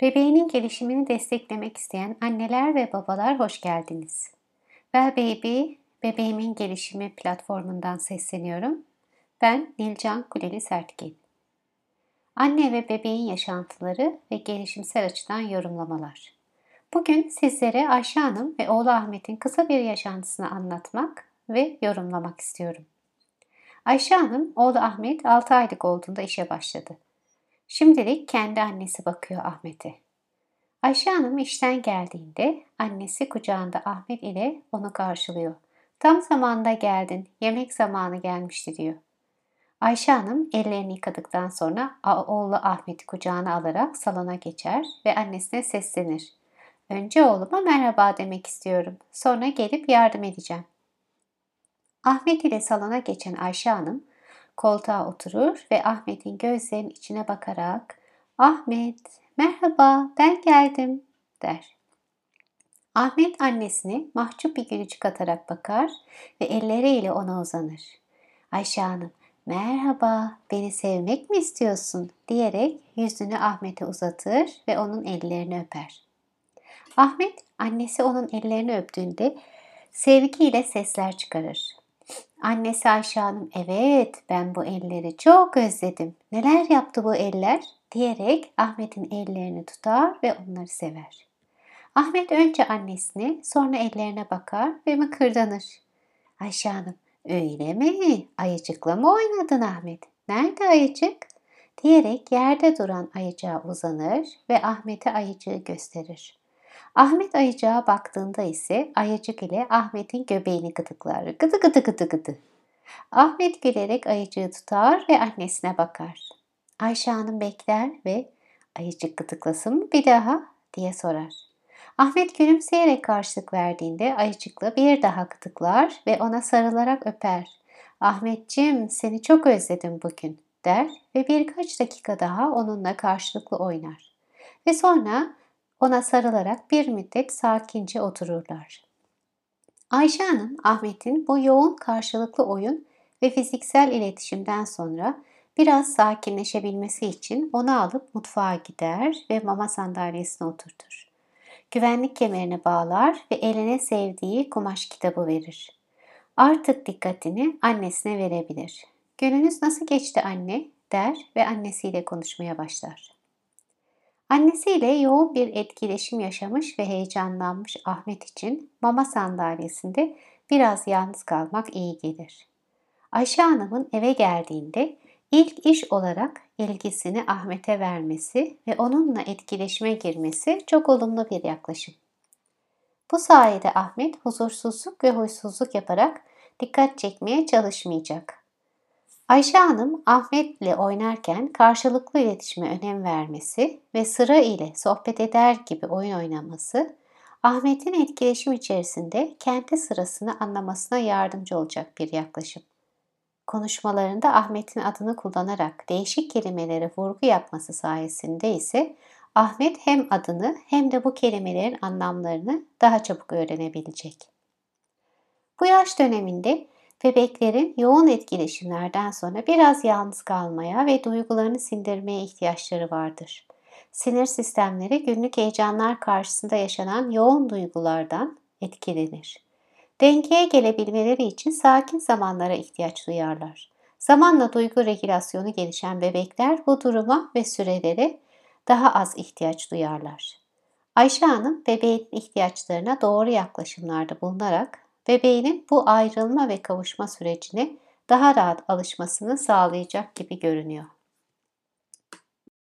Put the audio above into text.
Bebeğinin gelişimini desteklemek isteyen anneler ve babalar hoş geldiniz. Well Baby, bebeğimin gelişimi platformundan sesleniyorum. Ben Nilcan Kuleli Sertgin. Anne ve bebeğin yaşantıları ve gelişimsel açıdan yorumlamalar. Bugün sizlere Ayşe Hanım ve oğlu Ahmet'in kısa bir yaşantısını anlatmak ve yorumlamak istiyorum. Ayşe Hanım, oğlu Ahmet 6 aylık olduğunda işe başladı. Şimdilik kendi annesi bakıyor Ahmet'e. Ayşe Hanım işten geldiğinde annesi kucağında Ahmet ile onu karşılıyor. Tam zamanda geldin, yemek zamanı gelmişti diyor. Ayşe Hanım ellerini yıkadıktan sonra oğlu Ahmet'i kucağına alarak salona geçer ve annesine seslenir. Önce oğluma merhaba demek istiyorum. Sonra gelip yardım edeceğim. Ahmet ile salona geçen Ayşe Hanım koltuğa oturur ve Ahmet'in gözlerinin içine bakarak Ahmet, merhaba ben geldim der. Ahmet annesine mahcup bir gülücük atarak bakar ve elleriyle ona uzanır. Ayşe Hanım, merhaba beni sevmek mi istiyorsun diyerek yüzünü Ahmet'e uzatır ve onun ellerini öper. Ahmet annesi onun ellerini öptüğünde sevgiyle sesler çıkarır. Annesi Ayşe Hanım evet ben bu elleri çok özledim. Neler yaptı bu eller? diyerek Ahmet'in ellerini tutar ve onları sever. Ahmet önce annesine sonra ellerine bakar ve mıkırdanır. Ayşe Hanım öyle mi? Ayıcıkla mı oynadın Ahmet? Nerede ayıcık? diyerek yerde duran ayıcığa uzanır ve Ahmet'e ayıcığı gösterir. Ahmet ayıcığa baktığında ise ayıcık ile Ahmet'in göbeğini gıdıklar. Gıdı gıdı gıdı gıdı. Ahmet gülerek ayıcığı tutar ve annesine bakar. Ayşe Hanım bekler ve ayıcık gıdıklasın mı bir daha diye sorar. Ahmet gülümseyerek karşılık verdiğinde ayıcıkla bir daha gıdıklar ve ona sarılarak öper. Ahmetciğim seni çok özledim bugün der ve birkaç dakika daha onunla karşılıklı oynar. Ve sonra ona sarılarak bir müddet sakince otururlar. Ayşe Hanım, Ahmet'in bu yoğun karşılıklı oyun ve fiziksel iletişimden sonra biraz sakinleşebilmesi için onu alıp mutfağa gider ve mama sandalyesine oturtur. Güvenlik kemerini bağlar ve eline sevdiği kumaş kitabı verir. Artık dikkatini annesine verebilir. Gününüz nasıl geçti anne der ve annesiyle konuşmaya başlar. Annesiyle yoğun bir etkileşim yaşamış ve heyecanlanmış Ahmet için mama sandalyesinde biraz yalnız kalmak iyi gelir. Ayşe Hanım'ın eve geldiğinde ilk iş olarak ilgisini Ahmet'e vermesi ve onunla etkileşime girmesi çok olumlu bir yaklaşım. Bu sayede Ahmet huzursuzluk ve huysuzluk yaparak dikkat çekmeye çalışmayacak. Ayşe Hanım Ahmet'le oynarken karşılıklı iletişime önem vermesi ve sıra ile sohbet eder gibi oyun oynaması Ahmet'in etkileşim içerisinde kendi sırasını anlamasına yardımcı olacak bir yaklaşım. Konuşmalarında Ahmet'in adını kullanarak değişik kelimelere vurgu yapması sayesinde ise Ahmet hem adını hem de bu kelimelerin anlamlarını daha çabuk öğrenebilecek. Bu yaş döneminde Bebeklerin yoğun etkileşimlerden sonra biraz yalnız kalmaya ve duygularını sindirmeye ihtiyaçları vardır. Sinir sistemleri günlük heyecanlar karşısında yaşanan yoğun duygulardan etkilenir. Dengeye gelebilmeleri için sakin zamanlara ihtiyaç duyarlar. Zamanla duygu regülasyonu gelişen bebekler bu duruma ve sürelere daha az ihtiyaç duyarlar. Ayşe Hanım bebeğin ihtiyaçlarına doğru yaklaşımlarda bulunarak bebeğinin bu ayrılma ve kavuşma sürecine daha rahat alışmasını sağlayacak gibi görünüyor.